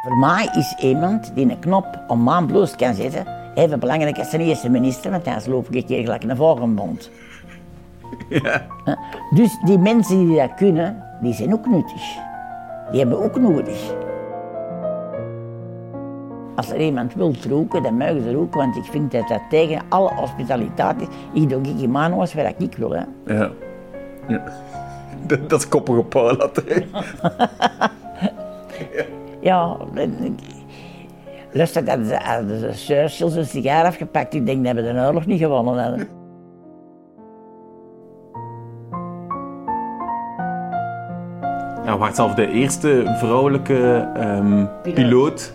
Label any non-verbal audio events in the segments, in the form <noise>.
Voor mij is iemand die een knop om mijn blouse kan zetten, even belangrijk als de eerste minister, want dan loop ik keer gelijk een vogelmond. Ja. Dus die mensen die dat kunnen, die zijn ook nuttig. Die hebben ook nodig. Als er iemand wil roken, dan mogen ze roken, want ik vind dat dat tegen alle hospitaliteit is. Ik doe ik in mijn huis waar ik wil. Hè. Ja. ja. Dat, dat is koppige Paula. hè. Ja, lustig dat ze de Churchill zijn sigaar afgepakt. Ik denk dat we de oorlog niet gewonnen hadden. Ja, wacht zelf de eerste vrouwelijke ehm, piloot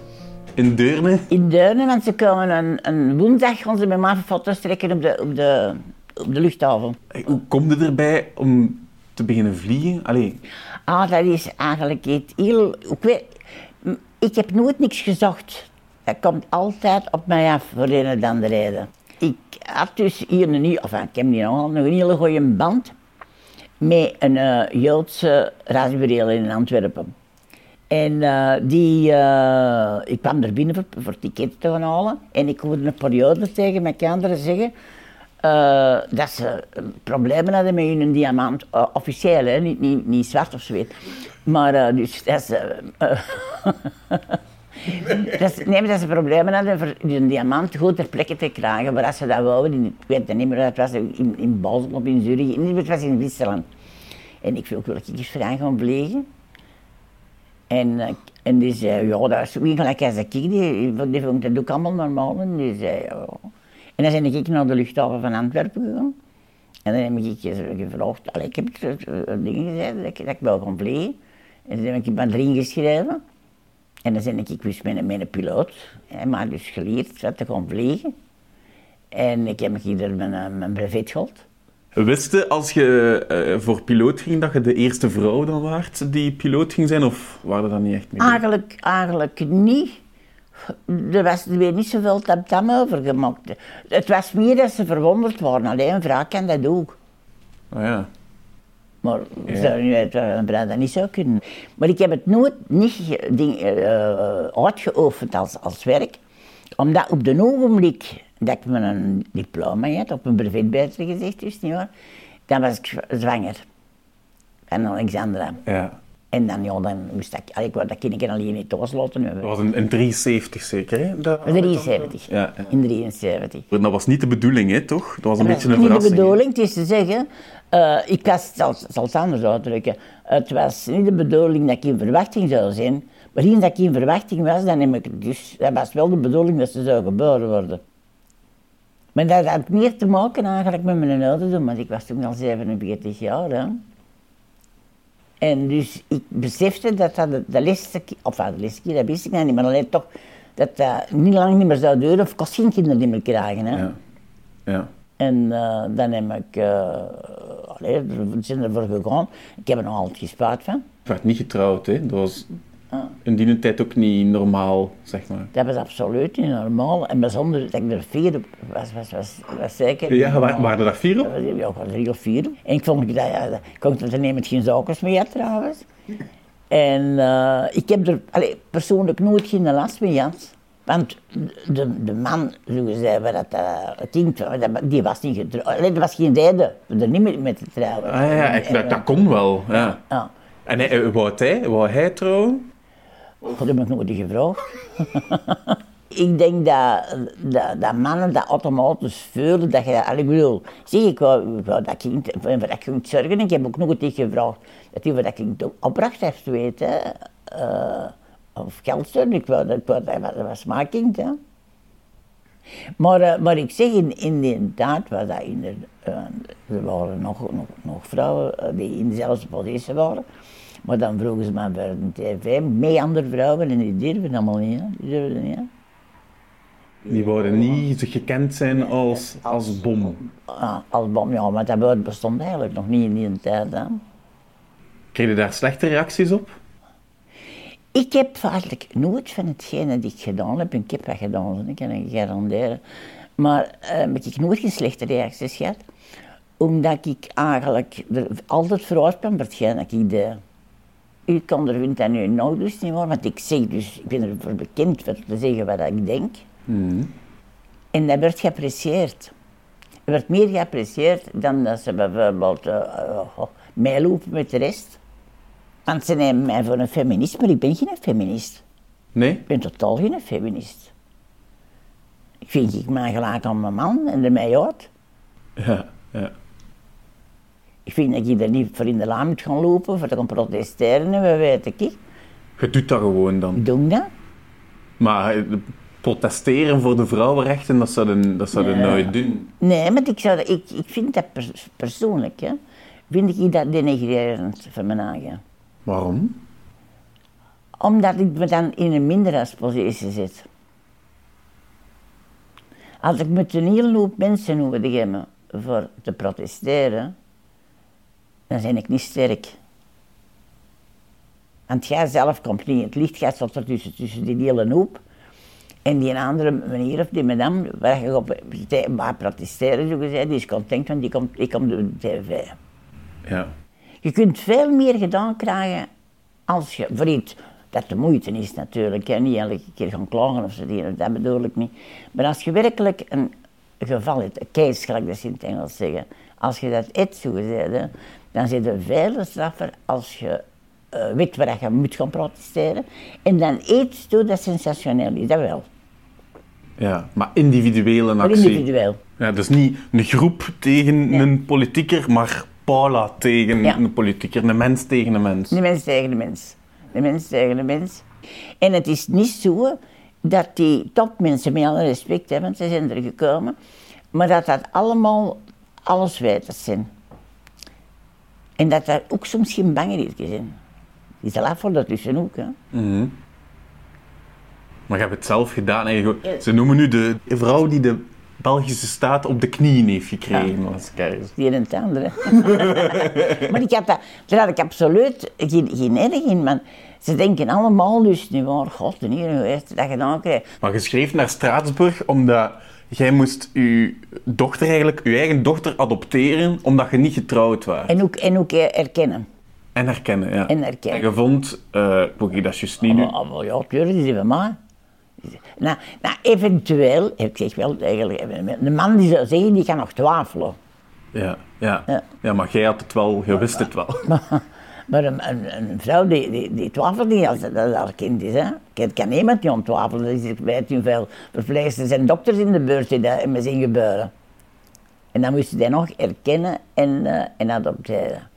in Deurne. In Deurne, want ze komen een, een woensdag gaan ze met mij foto's trekken op de, op de, op de luchthaven. Hoe kom je erbij om te beginnen vliegen? Allee, Ah, dat is eigenlijk iets heel... Ik, weet, ik heb nooit niks gezocht. Dat komt altijd op mij af, voor een of andere reden. Ik had dus hier nieuw- of ik heb niet nog een hele goede band met een eh, Joodse rasbureel in Antwerpen. En eh, die, eh, ik kwam er binnen voor, voor tickets te gaan halen. En ik hoorde een periode tegen mijn kinderen zeggen eh, dat ze problemen hadden met hun diamant. eh, officieel? Niet, niet, niet zwart of zweet. Maar eh, dus dat ze... eh, <laughs> dat nee, dat ze problemen hadden voor hun diamant goed ter plekke te krijgen. Maar als ze dat wouden, in, ik weet het niet meer, het was in, in Basel of in Zurich, in, het was in Zwitserland. En ik wil ook wel eens vrij gaan vliegen. En, eh, en die zei, ja, dat is zo gelijk als ik, die, die vond dat ook allemaal normaal. En die zei, ja. En dan ben ik naar de luchthaven van Antwerpen gegaan. En dan heb ik ge- gevraagd, allee, ik heb dingen gezegd, dat ik, dat ik wel kon vliegen. En dan heb ik mijn erin geschreven. En dan ben ik, ik wist met een, met een piloot, hè, maar dus geleerd dat te gaan vliegen. En ik heb hier mijn, mijn brevet gehaald. wist je als je eh, voor piloot ging dat je de eerste vrouw dan waart die piloot ging zijn? Of waren dat niet echt mee? Eigenlijk, eigenlijk niet. Er was er weer niet zoveel tamtam over gemaakt. Het was meer dat ze verwonderd waren. Alleen een vrouw kan dat ook. Ah, ja. Maar ze zouden nu uit een dat niet zou kunnen. Maar ik heb het nooit niet ding, eh, uitgeoefend als, als werk. Omdat op de ogenblik dat ik mijn diploma had, op een brevet beter gezegd, dus niet waar, dan was ik zwanger. Van Alexandra. ja. En dan, ja, dan moest ik, allee, ik wou dat alleen niet laten hebben. Dat was in, in 73 zeker, hè? Dat- 73. Ja, ja. In 73. Dat was niet de bedoeling, hè, toch? Dat was een Dat beetje een niet de verrassing. bedoeling, het is te zeggen, eh, ik was, zal, zal het anders uitdrukken, het was niet de bedoeling dat ik in verwachting zou zijn, maar eens dat ik in verwachting was, dan heb ik het dus, dat was wel de bedoeling dat ze zou geboren worden. Maar dat had meer te maken eigenlijk met mijn ouderdom, want ik was toen al 47 jaar. Hè. En dus ik besefte dat dat de, de laatste keer, of ja, de laatste keer, dat wist ik niet, maar alleen toch, dat dat niet lang niet meer zou duren of ik kon geen kinderen niet meer krijgen. Hè. Ja. ja. En eh, dan heb ik, uh, allee, we zijn ervoor gegaan. Ik heb er nog altijd gespaard van. Je werd niet getrouwd, hè? Dat was in die tijd ook niet normaal, zeg maar. Dat was absoluut niet normaal. En bijzonder dat ik er vier op was, was, was, was zeker. Ja, waar, waren er dat vier op? Ja, drie of vier. En ik vond dat, ja, dat- ik kon er geen zakens mee had, trouwens. En eh, ik heb er allee, persoonlijk nooit geen last mee gehad. Want de, de man, zoals zei, waar dat, dat- die was niet getrouwd. Er was geen reden om er niet mee, mee te trouwen. Ah ja, ik, dat, dat kon wel, ja. Ja. En hij, eh, wou hij, wou hij trouwen? Dat heb ik nooit gevraagd. ik denk dat, dat, dat mannen dat automatisch voelen, dat je, al ik bedoel, zeg ik wou, wou dat kind, voor dat kind zorgen, ik heb ook niet gevraagd dat hij voor dat kind ook opdracht heeft, weet hè. Eh, of geld sturen, ik wou, dat- dat was- dat mijn kind. Maar, eh, maar ik zeg, in, in die tijd was dat in de, eh, er waren nog, nog, nog vrouwen die in dezelfde positie waren. Maar dan vroegen ze mij bij de tv, mee andere vrouwen, en die durfden allemaal niet, hè. Die durfden niet, hè. Die wouden niet gekend zijn als, als bom. Ah, als bom, ja, maar dat woord bestond eigenlijk nog niet in die tijd, hè. Kreeg je daar slechte reacties op? Ik heb eigenlijk nooit van hetgene dat ik gedaan heb, ik heb wat gedaan, dat kan ik garanderen. Maar eh, heb ik nooit geen slechte reacties gehad. Omdat ik eigenlijk altijd vooruit kwam voor hetgene dat ik deed. Ik ondervind dat nu dus niet meer, want ik zeg dus, ik ben ervoor bekend voor te zeggen wat ik denk. Mhm. En dat werd geapprecieerd. Er werd meer geapprecieerd dan dat ze bijvoorbeeld uh, uh, meelopen met de rest. Want ze nemen mij voor een feminist, maar ik ben geen feminist. Nee? Ik ben totaal geen feminist. Ik vind ik mij gelijk aan mijn man en ermee uit. Ja, ja. Ik vind dat je er niet voor in de laan moet gaan lopen, voor te gaan protesteren en wat weet ik. Je doet dat gewoon dan. Doe dat. Maar eh, protesteren voor de vrouwenrechten, dat zouden dat zouden Nee. nooit doen. Nee, maar ik, zou, ik, ik vind dat pers- persoonlijk, hè, vind ik dat denigrerend van mijn eigen. Waarom? Omdat ik me dan in een minderheidspositie zit. Als ik met een hele hoop mensen nodig heb voor te protesteren, dan ben ik niet sterk. Want jij zelf komt niet in het licht, jij staat er tussen, tussen die hele hoop. En die andere meneer of die madame, waar je op waar protesteren, zo gezegd, die is content, want die komt, die komt op de tv. Ja. Je kunt veel meer gedaan krijgen als je, voor iets dat de moeite is natuurlijk, hè. niet elke keer gaan klagen of zo, die- dat bedoel ik niet. Maar als je werkelijk een geval hebt, een case, gelijk dat ze in het Engels zeggen, als je dat hebt zo gezegd, dan zit er veel straffer als je eh, weet waar je moet gaan protesteren en dan iets doet dat sensationeel is, dat wel. ja. Maar individuele Maar actie. individueel. Ja, dus niet een groep tegen een politieker, maar Paula tegen Ja. een politieker, een mens tegen een mens. De mens tegen de mens. De mens tegen de mens. En het is niet zo dat die topmensen, met alle respect, want ze zijn er gekomen, maar dat dat allemaal alles weters zijn. En dat daar ook soms geen zijn. Die is al voor daartussen ook. Hè. Mhm. Maar je hebt het zelf gedaan. Ja. Ze noemen nu de vrouw die de Belgische staat op de knieën heeft gekregen. Als ik ergens- Die en het andere. <laughs> maar ik had dat, daar had ik absoluut geen, geen erg in. Man. Ze denken allemaal dus niet waar, god, en hier, dat gedaan krijgt. Maar je schreef naar Straatsburg omdat jij moest je dochter eigenlijk, je eigen dochter adopteren omdat je niet getrouwd was. En ook, en ook erkennen. En herkennen, ja. En herkennen. En je vond, eh oké, dat is juist niet nu. Oh, oh, ja, tuurlijk, die van mij. Nou, nou, eventueel, ik zeg wel eigenlijk, de man die zou zeggen, die kan nog twijfelen. Ja, ja. Ja. ja, maar jij had het wel, je wist het wel. <laughs> Maar een, een, een vrouw die, die, die twijfelt niet als dat haar kind is. Hè. Het kan niemand die ontwijfelen. Er is weet je hoeveel verpleegsters en dokters in de buurt die dat zien gebeuren. En dan moest je die nog erkennen en, eh, en adopteren.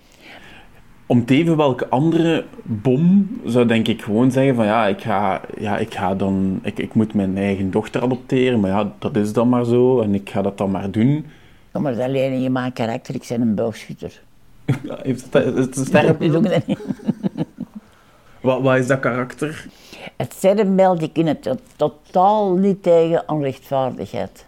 Om te even welke andere bom zou denk ik gewoon zeggen van ja, ik ga, ja, ik ga dan, ik, ik moet mijn eigen dochter adopteren, maar ja, dat is dan maar zo en ik ga dat dan maar doen. Ja, maar dat alleen in mijn karakter, ik ben een boogschutter. Ja, heeft het, het niet. Wat, wat is dat karakter? Het sterrenbeeld, die kunnen tot, totaal niet tegen onrechtvaardigheid.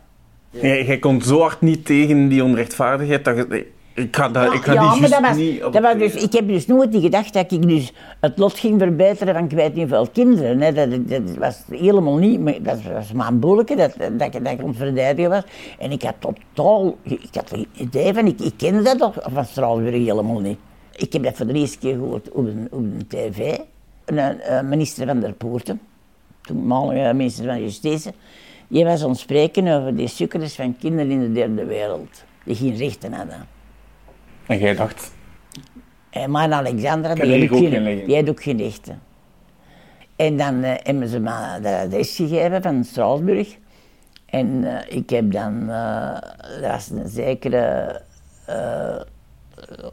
Jij, jij komt zo hard niet tegen die onrechtvaardigheid dat je, nee, ik ga, dat, ik ga ja, die maar dat was, niet dat was dus, ik heb dus nooit niet gedacht dat ik dus het lot ging verbeteren van ik weet niet hoeveel kinderen. Hè. Dat, dat was helemaal niet, maar dat was maar een boelke dat, dat, ik- dat ik verdedigen was. En ik had totaal, ik had geen idee van, ik, ik kende dat toch van Straalburg helemaal niet. Ik heb dat voor de eerste keer gehoord op een, op een tv. Een, een minister van der Poorten, toenmalige minister van Justitie, die was het spreken over die sukkers van kinderen in de derde wereld, die geen rechten hadden. En jij dacht, En maar Alexandra, Kan die heeft, ook geen die heeft ook geen rechten. En dan eh, hebben ze me de adres gegeven van Straatsburg. En eh, ik heb dan, eh dat was een zekere, uh,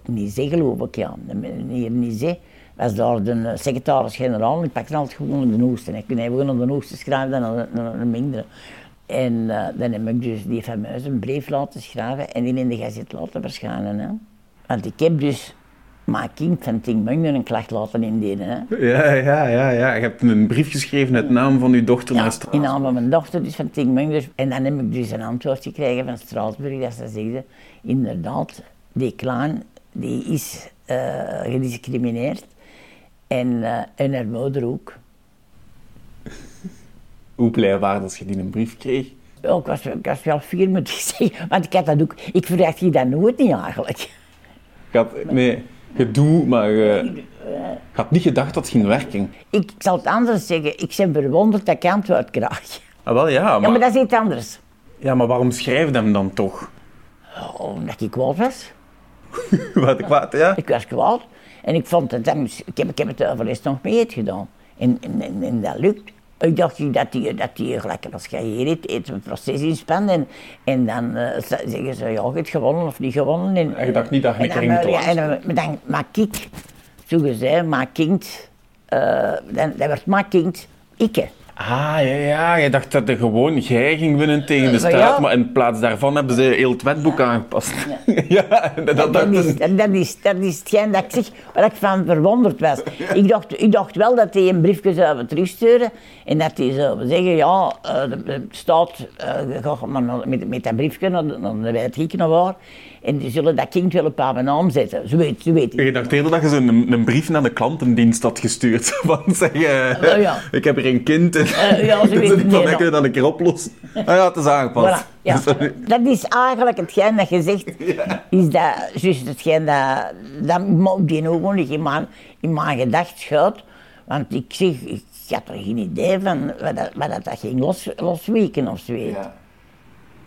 Nizé geloof ik, ja, meneer Nizé, was daar de eh, secretaris-generaal. Ik pakte altijd gewoon de hoogste. Ik ben even op de hoogste schrijven dan een, een, mindere. En eh, dan heb ik dus die fameuze brief laten schrijven en die in de gazet laten verschijnen. Hè. Want ik heb dus mijn kind van tien maanden een klacht laten indienen. Hè. ja, ja, ja, ja, je hebt een brief geschreven uit naam van je dochter Ja, naar in Straatsburg. naam van mijn dochter, dus van tien maanden. En dan heb ik dus een antwoord gekregen van Straatsburg, dat ze zegden, inderdaad, die klaan, die is eh, gediscrimineerd. En, eh, en haar moeder ook. <laughs> Hoe blij waren als je die een brief kreeg? Ja, ik, was, ik was wel fier, moet ik <laughs> zeggen. Want ik had dat ook... Ik verwacht je dat nooit niet eigenlijk. Ik had, nee, gedoe, maar uh, ik had niet gedacht dat het ging werken. Ik zal het anders zeggen. Ik ben verwonderd dat ik antwoord krijg. Ah, wel ja, maar... Ja, maar dat is iets anders. Ja, maar waarom schrijf je hem dan toch? Oh, omdat ik kwaad was. <laughs> Wat kwaad, ja? Ik was kwaad. En ik vond het, ik heb, ik heb het overal nog mee gedaan. En, en, en, dat lukt. Ik dacht dat die, dat die lekker als je hier eet, eet een proces inspannen en, en dan uh, zeggen ze, ja, je hebt gewonnen of niet gewonnen. En, en je dacht niet dat je een keer ging ja, En dan, dan maak ik, zo gezegd, maak kind, uh, dan, dan werd maak kind, ikke. Ah, ja, ja. Je dacht dat er gewoon jij ging winnen tegen de straat, maar in plaats daarvan hebben ze heel het wetboek aangepast. <laughs> Ja, dat, dat, dat, is, dat, is, dat is hetgeen dat ik zeg, waar ik van verwonderd was. Ik, dacht, ik dacht wel dat hij een briefje zou terugsturen en dat hij zou zeggen, ja, uh, de, staat, uh, met, met dat briefje naar, naar de Wijtgiek naar waar. En die zullen dat kind wel op haar naam zetten. Zo weet, zo weet je. Je dacht eerder dat je zo'n een, een, brief naar de klantendienst had gestuurd. <laughs> Van zeggen, uh, ja. ik heb er een kind en uh, ja, zo <laughs> weet ik. Dan kun dat een keer oplossen. Ah ja, het is aangepast. Voilà, ja. <laughs> dat is eigenlijk hetgeen dat je zegt, ja. is dat juist hetgeen dat, dat die ook niet in mijn, in mijn gedacht schuilt. Want ik zeg, ik had er geen idee van wat dat, wat dat, ging los, losweken of zoiets.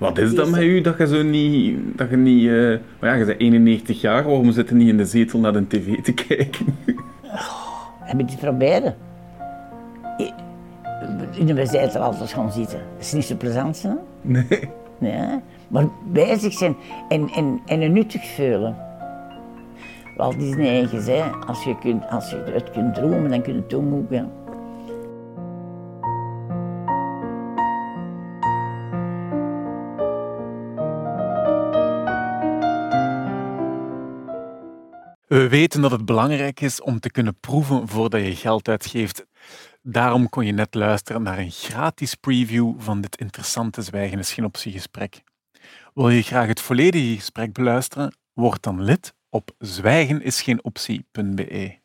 Wat is dat met u dat je zo niet. Dat je niet uh, maar ja, je bent 91 jaar, waarom zit je niet in de zetel naar de tv te kijken? Oh, heb je het proberen? In de zetel altijd gaan zitten. Dat is niet zo plezant, hè? Nee. nee. Maar bezig zijn en, en, en een nuttig vullen. Walt Disney zei, als je, kunt, als je het kunt dromen, dan kun je het doen ook. We weten dat het belangrijk is om te kunnen proeven voordat je geld uitgeeft. Daarom kon je net luisteren naar een gratis preview van dit interessante Zwijgen is geen optiegesprek. Wil je graag het volledige gesprek beluisteren? Word dan lid op zwijgenisgeenoptie.be.